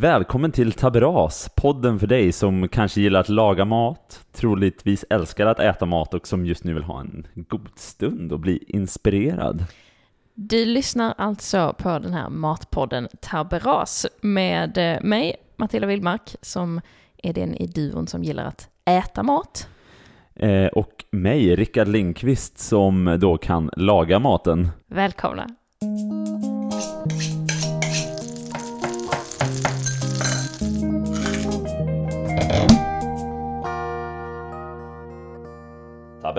Välkommen till Taberas, podden för dig som kanske gillar att laga mat, troligtvis älskar att äta mat och som just nu vill ha en god stund och bli inspirerad. Du lyssnar alltså på den här matpodden Taberas med eh, mig, Matilda Wildmark, som är den i duon som gillar att äta mat. Eh, och mig, Rickard Lindqvist, som då kan laga maten. Välkomna!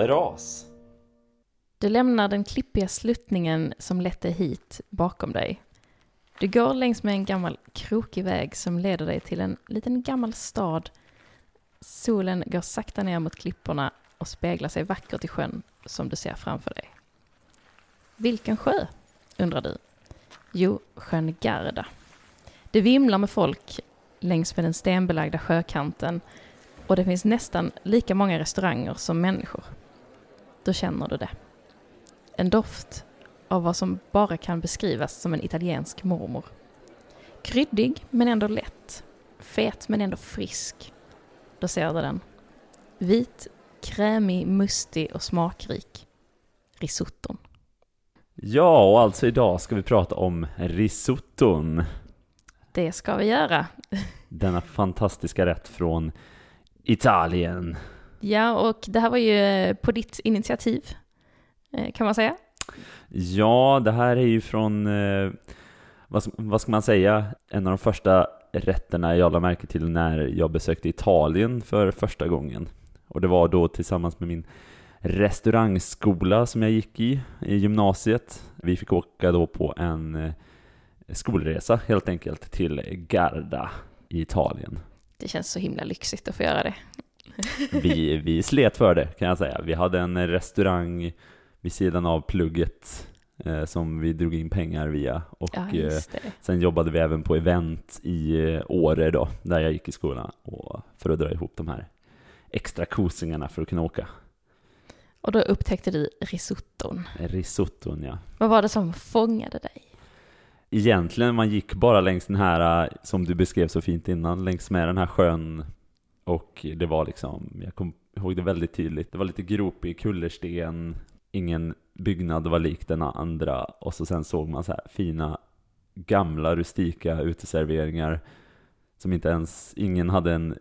Taberas. Du lämnar den klippiga sluttningen som lett dig hit bakom dig. Du går längs med en gammal krokig väg som leder dig till en liten gammal stad. Solen går sakta ner mot klipporna och speglar sig vackert i sjön som du ser framför dig. Vilken sjö? undrar du. Jo, sjön Garda. Det vimlar med folk längs med den stenbelagda sjökanten och det finns nästan lika många restauranger som människor. Då känner du det. En doft av vad som bara kan beskrivas som en italiensk mormor. Kryddig men ändå lätt. Fet men ändå frisk. Då ser du den. Vit, krämig, mustig och smakrik. Risotton. Ja, och alltså idag ska vi prata om risotton. Det ska vi göra. Denna fantastiska rätt från Italien. Ja, och det här var ju eh, på ditt initiativ, eh, kan man säga. Ja, det här är ju från, eh, vad, vad ska man säga, en av de första rätterna jag lade märke till när jag besökte Italien för första gången. Och det var då tillsammans med min restaurangskola som jag gick i, i gymnasiet. Vi fick åka då på en skolresa helt enkelt till Garda i Italien. Det känns så himla lyxigt att få göra det. Vi, vi slet för det kan jag säga. Vi hade en restaurang vid sidan av plugget eh, som vi drog in pengar via och Ja, eh, sen jobbade vi även på event i eh, Åre då, där jag gick i skolan och för att dra ihop de här extra kosingarna för att kunna åka. Och då upptäckte du risotton. Risotton ja. Vad var det som fångade dig? Egentligen, man gick bara längs den här, eh, som du beskrev så fint innan, längs med den här sjön och det var liksom, jag kommer ihåg det väldigt tydligt, det var lite gropig kullersten, ingen byggnad var lik den andra. Och så sen såg man så här fina gamla rustika uteserveringar som inte ens, ingen hade en,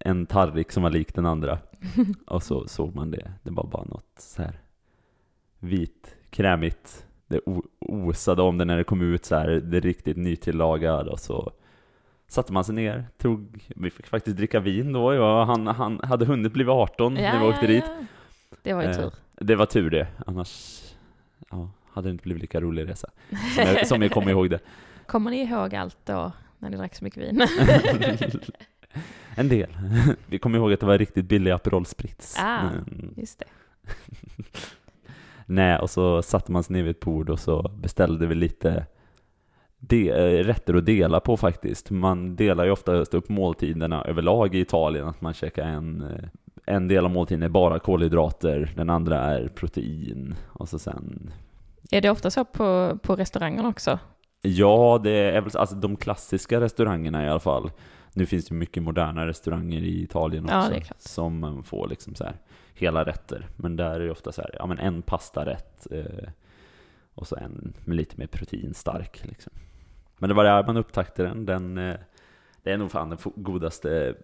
en tallrik som var lik den andra. Och så såg man det, det var bara något så här vit, krämigt det osade om det när det kom ut så här, det riktigt nytillagad. Och så satte man sig ner, tog, vi fick faktiskt dricka vin då, ja, han, han hade hunnit bli 18 när vi åkte dit. Det var ju Eh, tur. Det var tur det, annars ja, hade det inte blivit lika rolig resa som jag, som jag kommer ihåg det. Kommer ni ihåg allt då, när ni drack så mycket vin? en del. Vi kommer ihåg att det var riktigt billig Aperol Spritz. Ah. Mm. Just det. Nej, och så satte man sig ner vid ett bord och så beställde vi lite de, eh, rätter att dela på faktiskt. Man delar ju oftast upp måltiderna överlag i Italien, att man käkar en, eh, en del av måltiden är bara kolhydrater, den andra är protein och så sen Är det ofta så på, på restaurangerna också? Ja, det är väl alltså de klassiska restaurangerna i alla fall. Nu finns det mycket moderna restauranger i Italien också Ja, som får liksom så här hela rätter. Men där är det ofta så här, ja men en pastarätt eh, och så en med lite mer proteinstark liksom. Men det var där man upptäckte den. den eh, det är nog fan den godaste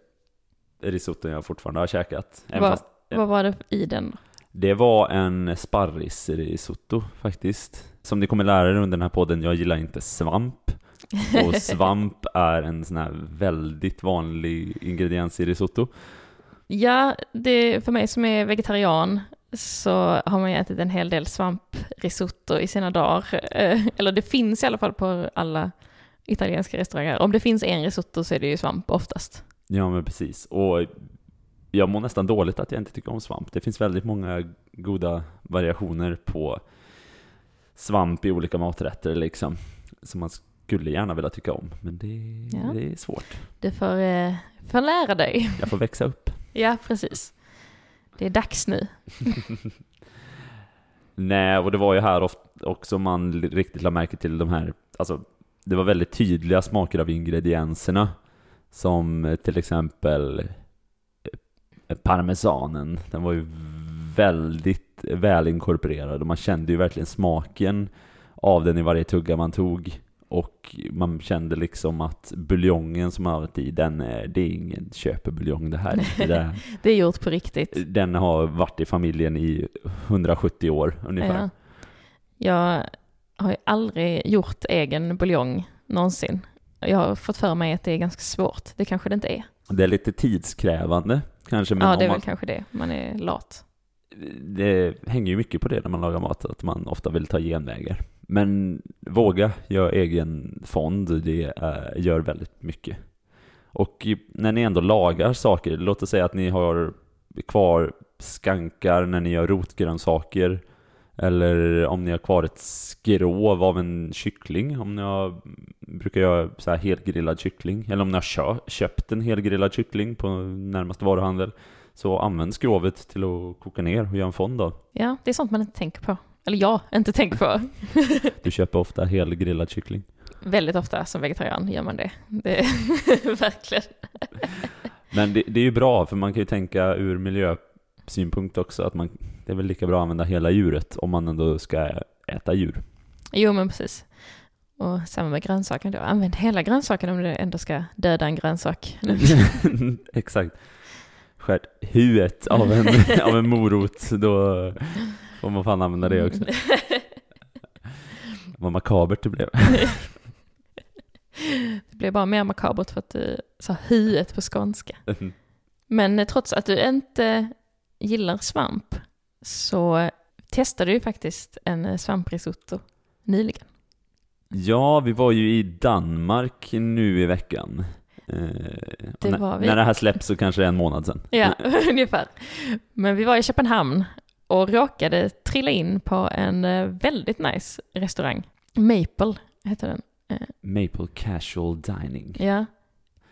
risotton jag fortfarande har käkat. Vad- fast- Vad var det i den? det var en sparrisrisotto faktiskt. Som ni kommer lära er under den här podden, jag gillar inte svamp. Och svamp är en sån här väldigt vanlig ingrediens i risotto. Ja, det, för mig som är vegetarian så har man ju ätit en hel del svamprisotto i sina dagar. Eh, Eller det finns i alla fall på alla italienska restauranger. Om det finns en risotto så är det ju svamp oftast. Ja men precis. Och jag mår nästan dåligt att jag inte tycker om svamp. Det finns väldigt många goda variationer på svamp i olika maträtter liksom. Som man skulle gärna vilja tycka om. Men det, Ja. det är svårt. Du får, eh, får lära dig. Jag får växa upp. Ja, precis. Det är dags nu. Nej, och det var ju här också man riktigt lade märke till de här, alltså det var väldigt tydliga smaker av ingredienserna. Som eh, till exempel eh, eh, parmesanen. Den var ju väldigt väl inkorporerad och man kände ju verkligen smaken av den i varje tugga man tog. Och man kände liksom att buljongen som man har i, den är, det är ingen köpebuljong det här. Det, det är gjort på riktigt. Den har varit i familjen i 170 år ungefär. Ja. Jag har ju aldrig gjort egen buljong någonsin. Jag har fått för mig att det är ganska svårt. Det kanske det inte är. Det är lite tidskrävande kanske. Men ja, det är man, väl kanske det. Man är lat. Det hänger ju mycket på det när man lagar mat, att man ofta vill ta genvägar. Men våga göra egen fond, det är, gör väldigt mycket. Och när ni ändå lagar saker, låt oss säga att ni har kvar skankar när ni gör rotgrönsaker, eller om ni har kvar ett skrov av en kyckling, om ni har, brukar göra så här helgrillad kyckling, eller om ni har köpt en helgrillad kyckling på närmaste varuhandel, så använd skrovet till att koka ner och göra en fond av. Ja, det är sånt man inte tänker på. Eller jag inte tänker på. du köper ofta helgrillad kyckling? Väldigt ofta som vegetarian gör man det. det verkligen. Men det, det, är ju bra, för man kan ju tänka ur miljösynpunkt också, att man, det är väl lika bra att använda hela djuret om man ändå ska äta djur. Jo, men precis. Och samma med grönsaken då. Använd hela grönsaken om du ändå ska döda en grönsak. Exakt. Skär huvudet av en, av en morot, då får man fan använda det också. Vad makabert det blev. det blev bara mer makabert för att du sa huvudet på skånska. Men trots att du inte gillar svamp så testade du faktiskt en svamprisotto nyligen. Ja, vi var ju i Danmark nu i veckan. Eh, det när, när det här släpps så kanske det är en månad sedan. Ja, ungefär. Men vi var i Köpenhamn och råkade trilla in på en eh, väldigt nice restaurang. Maple heter den. Eh, Maple Casual Dining. Ja,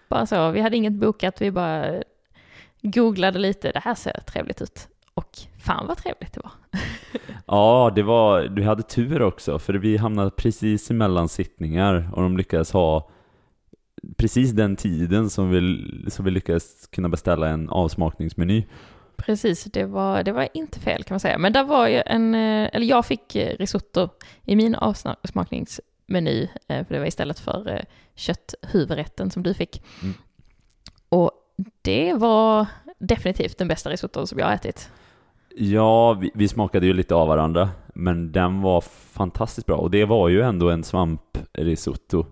bara så. Vi hade inget bokat, vi bara googlade lite. Det här ser trevligt ut. Och fan vad trevligt det var. ja, det var, du hade tur också, för vi hamnade precis emellan sittningar och de lyckades ha precis den tiden som vi, som vi lyckades kunna beställa en avsmakningsmeny. Precis, det var, det var inte fel kan man säga. Men där var ju en, eh, eller jag fick eh, risotto i min avsmakningsmeny, eh, för det var istället för kötthuvudrätten som du fick. Mm. Och det var definitivt den bästa risotton som jag har ätit. Ja, vi, vi, smakade ju lite av varandra, men den var fantastiskt bra. Och det var ju ändå en svamprisotto,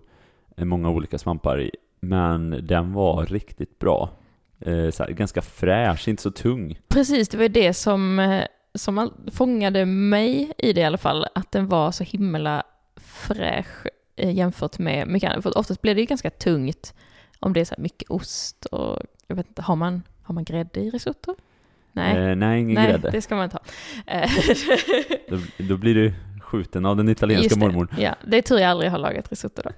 många olika svampar i, men den var riktigt bra så här, ganska fräsch, inte så tung. Precis, det var det som, eh, som fångade mig i det i alla fall, att den var så himla fräsch eh, jämfört med mycket annat. För oftast blir det ju ganska tungt om det är så mycket ost och jag vet inte, har man, har man grädde i risotto? Nej, eh, nej ingen nej, grädde. det ska man inte ha. Eh, då, då, blir du skjuten av den italienska mormor. Ja, det är tur jag aldrig har lagat risotto då.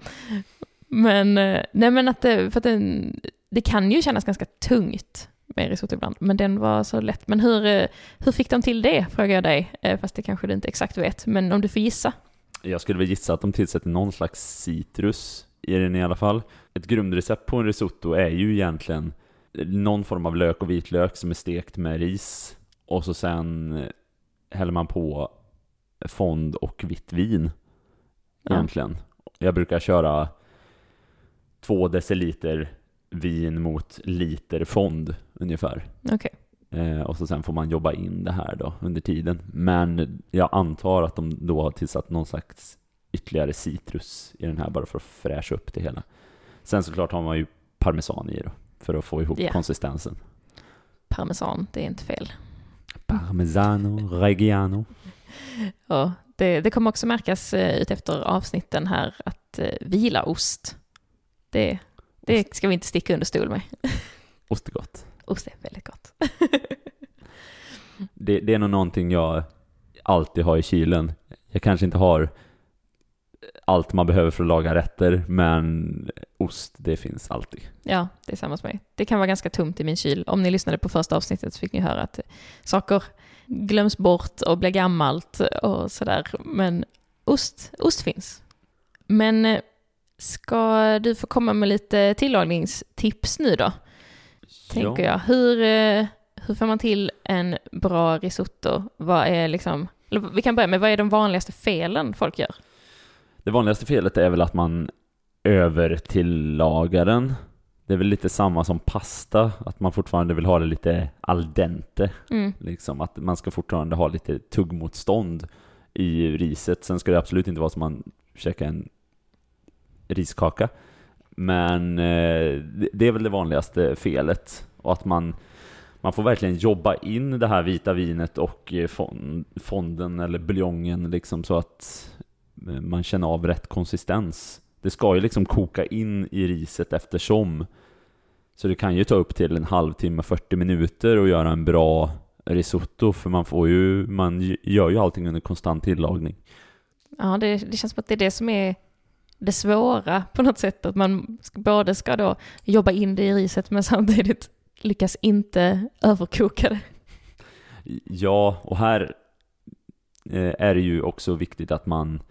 Men, nej men att det, för att den, det kan ju kännas ganska tungt med risotto ibland, men den var så lätt. Men hur, eh, hur fick de till det, frågar jag dig, eh, fast det kanske du inte exakt vet, men om du får gissa? Jag skulle väl gissa att de tillsätter någon slags citrus i den i alla fall. Ett grundrecept på en risotto är ju egentligen någon form av lök och vitlök som är stekt med ris och så sen eh, häller man på fond och vitt vin egentligen. Ja. Jag brukar köra två deciliter vin mot liter fond ungefär. Okay. Eh, och så sen får man jobba in det här då under tiden. Men jag antar att de då har tillsatt någon slags ytterligare citrus i den här bara för att fräscha upp det hela. Sen såklart har man ju parmesan i då för att få ihop yeah. konsistensen. Parmesan, det är inte fel. Parmesano reggiano. Ja, det, det kommer också märkas eh, ut efter avsnitten här att eh, vi gillar ost. Det det ska vi inte sticka under stol med. Ost är gott. Ost är väldigt gott. det, det är nog någonting jag alltid har i kylen. Jag kanske inte har allt man behöver för att laga rätter, men ost, det finns alltid. Ja, det är samma som mig. Det kan vara ganska tomt i min kyl. Om ni lyssnade på första avsnittet så fick ni höra att saker glöms bort och blir gammalt och sådär. Men ost, ost finns. Men eh, Ska du få komma med lite tillagningstips nu då? Tänker ja. jag. Hur, eh, hur får man till en bra risotto? Vad är liksom, eller vi kan börja med, vad är de vanligaste felen folk gör? Det vanligaste felet är väl att man övertillagar den. Det är väl lite samma som pasta, att man fortfarande vill ha det lite al dente. Mm. Liksom att man ska fortfarande ha lite tuggmotstånd i riset. Sen ska det absolut inte vara som man käkar en riskaka. Men eh, det- är väl det vanligaste felet. Och att man, man får verkligen jobba in det här vita vinet och eh, fonden eller buljongen liksom så att eh, man känner av rätt konsistens. Det ska ju liksom koka in i riset eftersom. Så det kan ju ta upp till en halvtimme, 40 minuter och göra en bra risotto för man får ju, man gör ju allting under konstant tillagning. Ja, det, det känns som att det är det som är det svåra på något sätt. Att man både ska då jobba in det i riset men samtidigt lyckas inte överkoka det. Ja, och här eh, är det ju också viktigt att man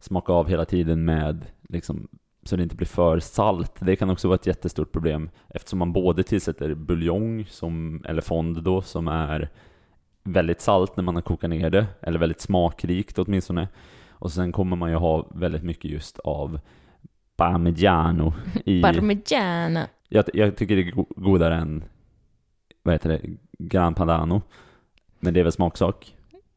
smakar av hela tiden med liksom så det inte blir för salt. Det kan också vara ett jättestort problem eftersom man både tillsätter buljong som, eller fond då, som är väldigt salt när man har kokat ner det, eller väldigt smakrikt åtminstone. Och sen kommer man ju ha väldigt mycket just av parmigiano i... Parmigiana. Jag, jag tycker det är go- godare än, vad heter det, Gran Padano. Men det är väl smaksak.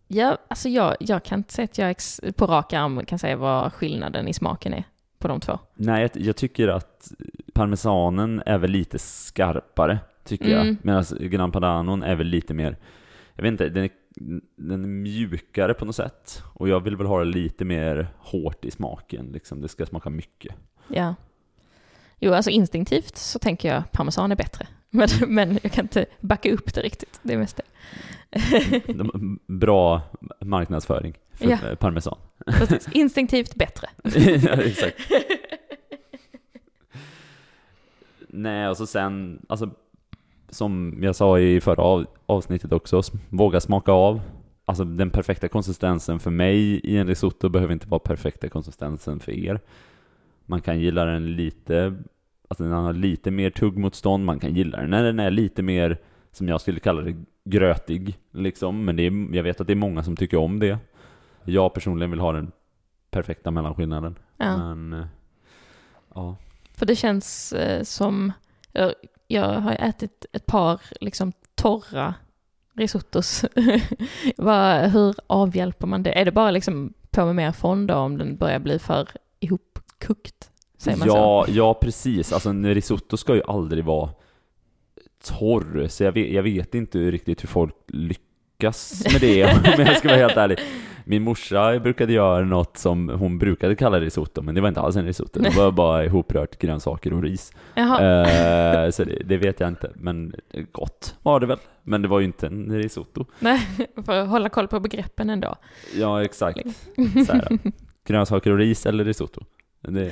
Ja, alltså jag, jag kan inte säga att jag på rak arm kan säga vad skillnaden i smaken är på de två. Nej, jag, jag tycker att parmesanen är väl lite skarpare, tycker Mm. jag. Medan Gran Padanon är väl lite mer, jag vet inte, den är, den är mjukare på något sätt. Och jag vill väl ha det lite mer hårt i smaken, liksom. Det ska smaka mycket. Ja. Jo, alltså instinktivt så tänker jag parmesan är bättre. Men, men jag kan inte backa upp det riktigt. Det är mest det. De, bra marknadsföring för Ja. eh, parmesan. Precis. Instinktivt bättre. ja, exakt. Nej, och så sen, alltså som jag sa i förra av, avsnittet också, våga smaka av. Alltså den perfekta konsistensen för mig i en risotto behöver inte vara perfekta konsistensen för er. Man kan gilla den lite, alltså den har lite mer tuggmotstånd, man kan gilla den när den är lite mer, som jag skulle kalla det, grötig liksom. Men det är, jag vet att det är många som tycker om det. Jag personligen vill ha den perfekta mellanskillnaden. Ja. Men, eh, ja. För det känns eh, som, jag, jag har ätit ett par liksom torra risottos. Vad, hur avhjälper man det? Är det bara liksom på med mer fond då om den börjar bli för ihopkokt? Säger man så? Ja, ja, precis. Alltså en risotto ska ju aldrig vara torr, så jag vet, jag vet inte riktigt hur folk lyckas med det, om jag ska vara helt ärlig. Min morsa brukade göra något som hon brukade kalla risotto, men det var inte alls en risotto. Det var bara ihoprört grönsaker och ris. Eh, så det, det vet jag inte, men gott var det väl. Men det var ju inte en risotto. nej, för att hålla koll på begreppen ändå. Ja, exakt. Så här, grönsaker och ris eller risotto. Det...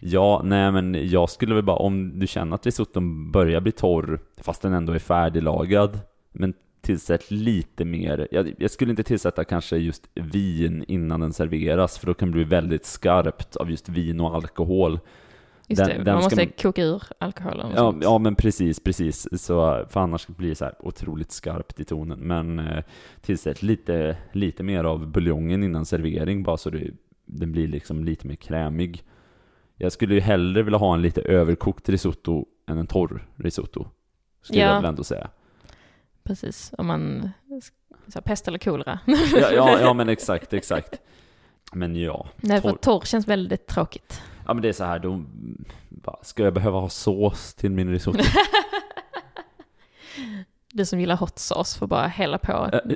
ja, nej men jag skulle väl bara, om du känner att risotton börjar bli torr, fast den ändå är färdiglagad, men tillsätt lite mer. Jag, jag skulle inte tillsätta kanske just vin innan den serveras, för då kan det bli väldigt skarpt av just vin och alkohol. Just Den- det, den man måste man- koka ur alkoholen och Ja, sånt. ja men precis, precis. Så, för annars blir det så här otroligt skarpt i tonen. Men eh, tillsätt lite, lite mer av buljongen innan servering bara så det, den blir liksom lite mer krämig. Jag skulle ju hellre vilja ha en lite överkokt risotto än en torr risotto. Skulle Ja. jag väl ändå säga. Precis, om man, så här, pest eller kolera. Ja, ja, ja men exakt, exakt. Men ja. Nej, för Torr. känns väldigt tråkigt. Ja men det är så här, då, ska jag behöva ha sås till min risotto? Du som gillar hot sauce får bara hälla på.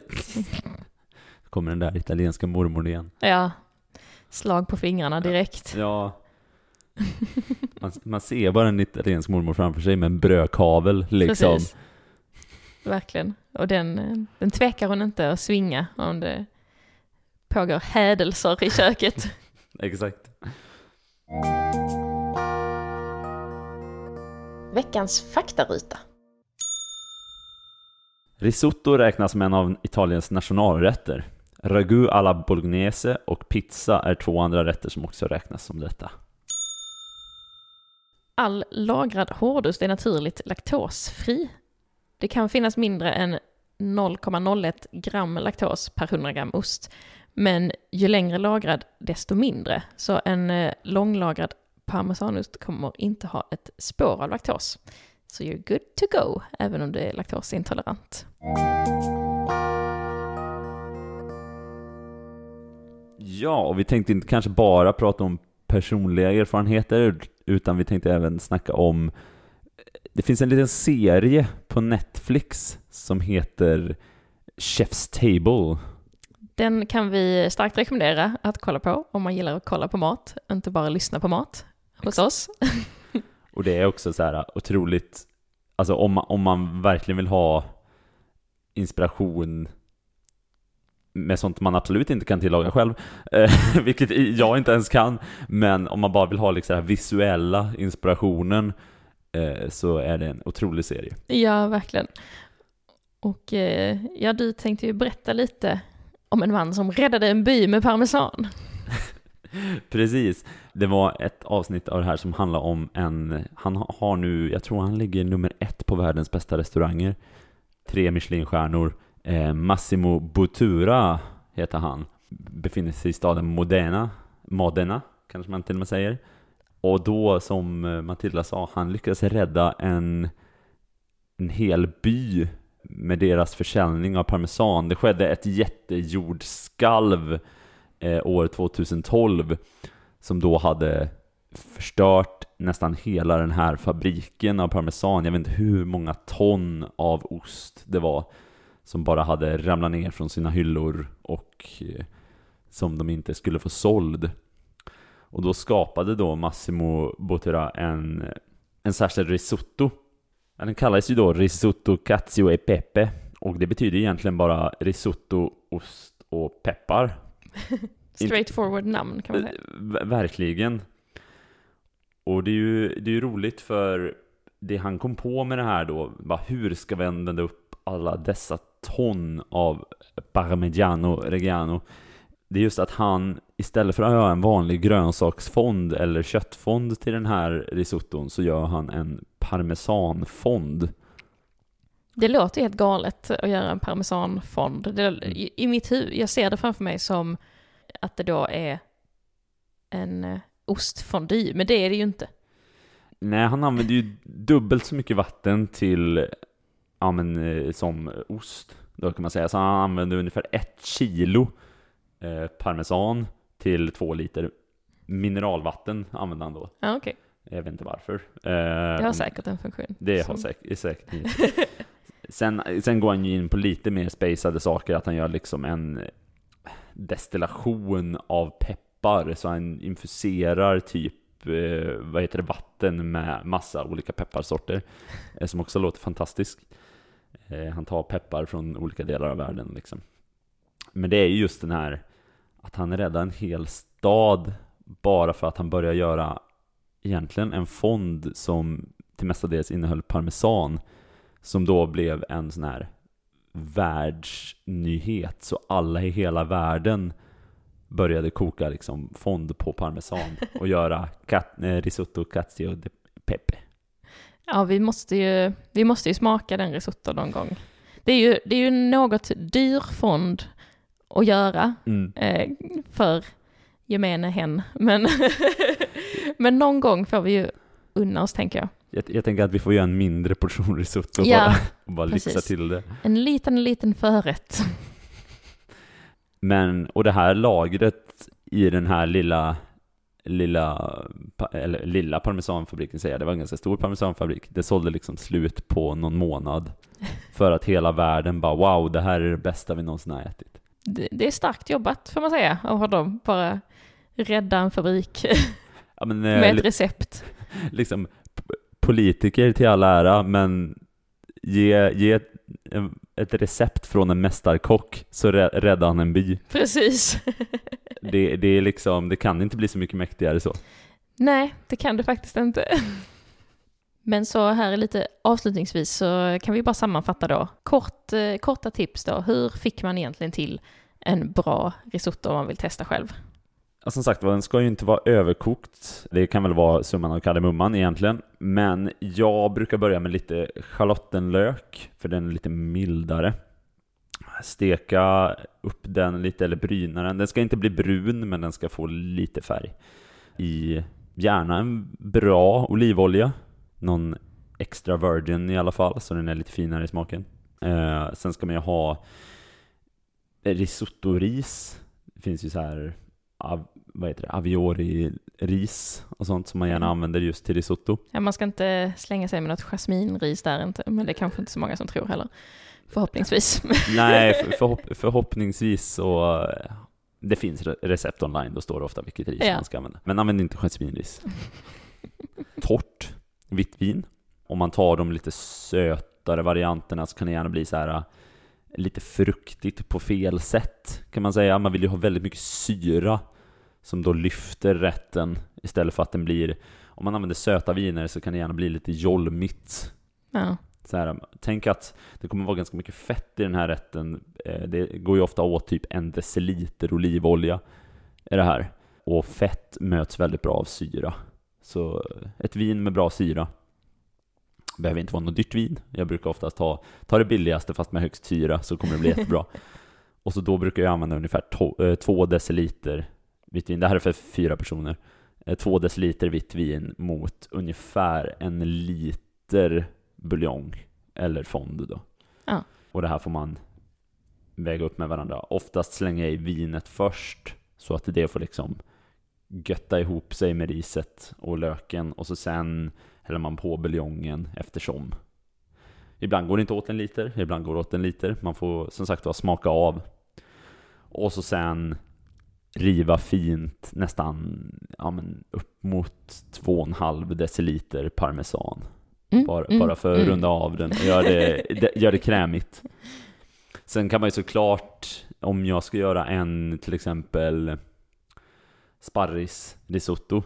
Kommer den där italienska mormor igen. Ja, slag på fingrarna direkt. Ja. Man, man ser bara en italiensk mormor framför sig med en brödkavel liksom. Precis. Verkligen. Och den, den tvekar hon inte att svinga om det pågår hädelser i köket. Exakt. Veckans faktaruta. Risotto räknas som en av Italiens nationalrätter. Ragu alla bolognese och pizza är två andra rätter som också räknas som detta. All lagrad hårdost är naturligt laktosfri. Det kan finnas mindre än 0,01 gram laktos per 100 gram ost. Men ju längre lagrad, desto mindre. Så en eh, långlagrad parmesanost kommer inte ha ett spår av laktos. Så you're good to go, även om du är laktosintolerant. Ja, och vi tänkte inte kanske bara prata om personliga erfarenheter, utan vi tänkte även snacka om det finns en liten serie på Netflix som heter Chef's Table. Den kan vi starkt rekommendera att kolla på om man gillar att kolla på mat, inte bara lyssna på mat hos oss. Och det är också så här otroligt, alltså om man, om man verkligen vill ha inspiration med sånt man absolut inte kan tillaga själv, eh, vilket jag inte ens kan, men om man bara vill ha liksom den här visuella inspirationen så är det en otrolig serie. Ja, verkligen. Och eh, ja, du tänkte ju berätta lite om en man som räddade en by med parmesan. Precis. Det var ett avsnitt av det här som handlar om en, han har nu, jag tror han ligger nummer ett på världens bästa restauranger. Tre Michelinstjärnor. Eh, Massimo Bottura heter han. Befinner sig i staden Modena, Modena kanske man till och med säger. Och då, som eh, Matilda sa, han lyckades rädda en, en hel by med deras försäljning av parmesan. Det skedde ett jättejordskalv eh, år 2012 som då hade förstört nästan hela den här fabriken av parmesan. Jag vet inte hur många ton av ost det var som bara hade ramlat ner från sina hyllor och eh, som de inte skulle få såld. Och då skapade då Massimo Bottura en, en särskild risotto. Den kallades ju då risotto cacio e pepe och det betyder egentligen bara risotto, ost och peppar. Straightforward namn kan man säga. V- verkligen. Och det är ju det är ju roligt för det han kom på med det här då, bara hur ska vi använda upp alla dessa ton av Parmigiano Reggiano? Det är just att han istället för att göra en vanlig grönsaksfond eller köttfond till den här risotton så gör han en parmesanfond. Det låter ju helt galet att göra en parmesanfond. Det, i, I mitt huvud, jag ser det framför mig som att det då är en eh, ostfondy, men det är det ju inte. Nej, han använder ju dubbelt så mycket vatten till, ja men eh, som ost, då kan man säga. Så han använder ungefär ett kilo eh, parmesan till två liter mineralvatten använder han då. Ja, okej. Jag vet inte varför. Eh, Det har om- säkert en funktion. Det har säkert, säkert sen, sen går han ju in på lite mer spacade saker, att han gör liksom en destillation av peppar, så han infuserar typ eh, vad heter det, vatten med massa olika pepparsorter, eh, som också låter fantastiskt. Eh, han tar peppar från olika delar av världen liksom. Men det är ju just den här, att han räddar en hel stad bara för att han börjar göra egentligen en fond som till mestadels innehöll parmesan som då blev en sån här världsnyhet så alla i hela världen började koka liksom fond på parmesan och göra cat, eh, risotto cacio de pepe. Ja, vi måste ju, vi måste ju smaka den risotto någon gång. Det är ju, det är ju något dyr fond att göra Mm. eh, för gemene hen, men, men någon gång får vi ju unna oss, tänker jag. Jag, jag tänker att vi får göra en mindre portion risotto Ja, bara, och bara lyxa till det. En liten, liten förrätt. Men, och det här lagret i den här lilla lilla, eller lilla parmesanfabriken säger jag, det var en ganska stor parmesanfabrik. Det sålde liksom slut på någon månad. För att hela världen bara wow, det här är det bästa vi någonsin har ätit. Det, det är starkt jobbat, får man säga, av honom. Bara rädda en fabrik Ja, men, eh, med li- ett recept. liksom politiker till all ära, men ge, ge ett, ett recept från en mästarkock så rä- räddar han en by. Precis. Det, det är liksom, det kan inte bli så mycket mäktigare så. Nej, det kan det faktiskt inte. Men så här lite avslutningsvis så kan vi bara sammanfatta då. Kort, eh, korta tips då. Hur fick man egentligen till en bra risotto om man vill testa själv. Ja, som sagt den ska ju inte vara överkokt. Det kan väl vara summan av kardemumman egentligen. Men jag brukar börja med lite schalottenlök, för den är lite mildare. Steka upp den lite, eller bryna den. Den ska inte bli brun, men den ska få lite färg. I gärna en bra olivolja. Någon extra virgin i alla fall, så den är lite finare i smaken. Eh, sen ska man ju ha risottoris. Det finns ju så här av, vad heter det, aviori-ris och sånt som man gärna Mm. använder just till risotto. Ja, man ska inte slänga sig med något jasminris där inte, men det är kanske inte så många som tror heller. Förhoppningsvis. Nej, för, förhopp, förhoppningsvis så eh, det finns re- recept online, då står det ofta vilket ris Ja. man ska använda. Men använd inte jasminris. Torrt, vitt vin. Om man tar de lite sötare varianterna så kan det gärna bli så här eh, lite fruktigt på fel sätt kan man säga. Man vill ju ha väldigt mycket syra som då lyfter rätten istället för att den blir, om man använder söta viner så kan det gärna bli lite jolmigt. Ja, Så här, tänk att det kommer vara ganska mycket fett i den här rätten. Eh, Det går ju ofta åt typ en deciliter olivolja i det här. Och fett möts väldigt bra av syra. Så ett vin med bra syra behöver inte vara något dyrt vin. Jag brukar oftast ta, ta det billigaste fast med högst syra så kommer det bli jättebra. Och så då brukar jag använda ungefär to, eh, två deciliter vitt vin. Det här är för fyra personer. Eh, Två deciliter vitt vin mot ungefär en liter buljong eller fond då. Ja. Och det här får man väga upp med varandra. Oftast slänger jag i vinet först så att det får liksom götta ihop sig med riset och löken och så sen häller man på buljongen eftersom. Ibland går det inte åt en liter, ibland går det åt en liter. Man får som sagt var smaka av. Och så sen riva fint nästan ja, men upp mot 2,5 deciliter parmesan. Mm, Bara, mm, bara för att mm. runda av den och göra det, det, gör det krämigt. Sen kan man ju såklart, om jag ska göra en till exempel sparris risotto,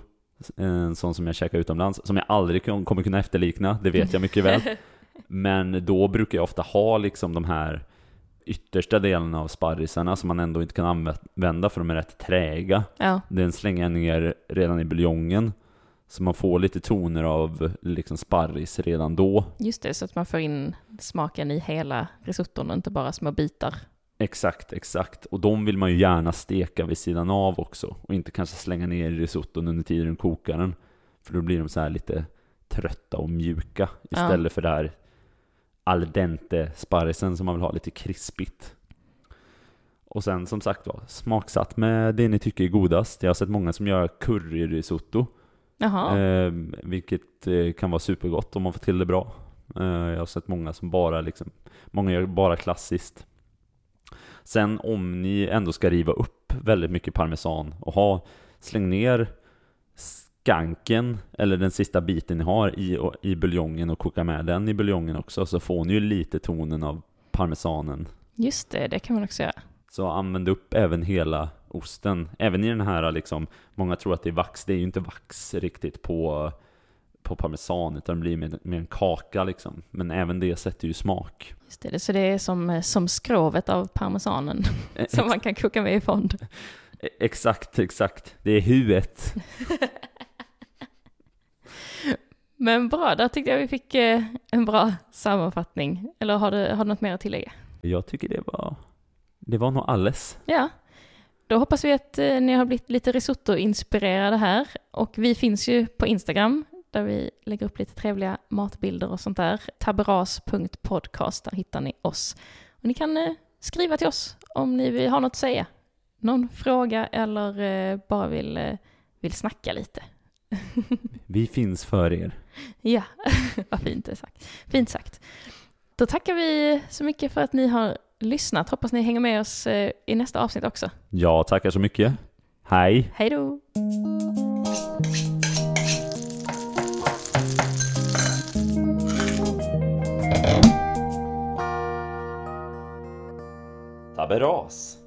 en sån som jag käkar utomlands, som jag aldrig kommer kunna efterlikna, det vet jag mycket väl. Men då brukar jag ofta ha liksom de här yttersta delarna av sparrisarna som man ändå inte kan använda för de är rätt träga. Ja, Den slänger jag ner redan i buljongen. Så man får lite toner av liksom sparris redan då. just det, så att man får in smaken i hela risotton och inte bara små bitar. Exakt, exakt. Och de vill man ju gärna steka vid sidan av också. Och inte kanske slänga ner i risotton under tiden du kokar den. För då blir de så här lite trötta och mjuka. Istället för det här al dente sparrisen som man vill ha lite krispigt. Och sen som sagt var, smaksatt med det ni tycker är godast. Jag har sett många som gör curryrisotto. Eh, vilket eh, kan vara supergott om man får till det bra. Eh, jag har sett många som bara liksom, många gör bara klassiskt. Sen om ni ändå ska riva upp väldigt mycket parmesan och ha, släng ner skanken eller den sista biten ni har i, i buljongen och koka med den i buljongen också så får ni ju lite tonen av parmesanen just det, det kan man också göra. så använd upp även hela osten. Även i den här liksom, många tror att det är vax, det är ju inte vax riktigt på, på parmesan, utan det blir mer, mer en kaka liksom. Men även det sätter ju smak. Just det, så det är som, som skrovet av parmesanen som man kan koka med i fond. E- Exakt, exakt. Det är huet. Men bra, där tyckte jag vi fick eh, en bra sammanfattning. Eller har du, har du något mer att tillägga? Jag tycker det var, det var nog alles. Ja, då hoppas vi att eh, ni har blivit lite risotto-inspirerade här. Och vi finns ju på Instagram där vi lägger upp lite trevliga matbilder och sånt där. taberas.podcast, där hittar ni oss. Och ni kan eh, skriva till oss om ni vill ha något att säga. Någon fråga eller eh, bara vill, eh, vill snacka lite. Vi finns för er. Ja, vad fint sagt. Fint sagt. Då tackar vi så mycket för att ni har lyssnat. Hoppas ni hänger med oss i nästa avsnitt också. Ja, tackar så mycket. Hej! Hej då! Taberas.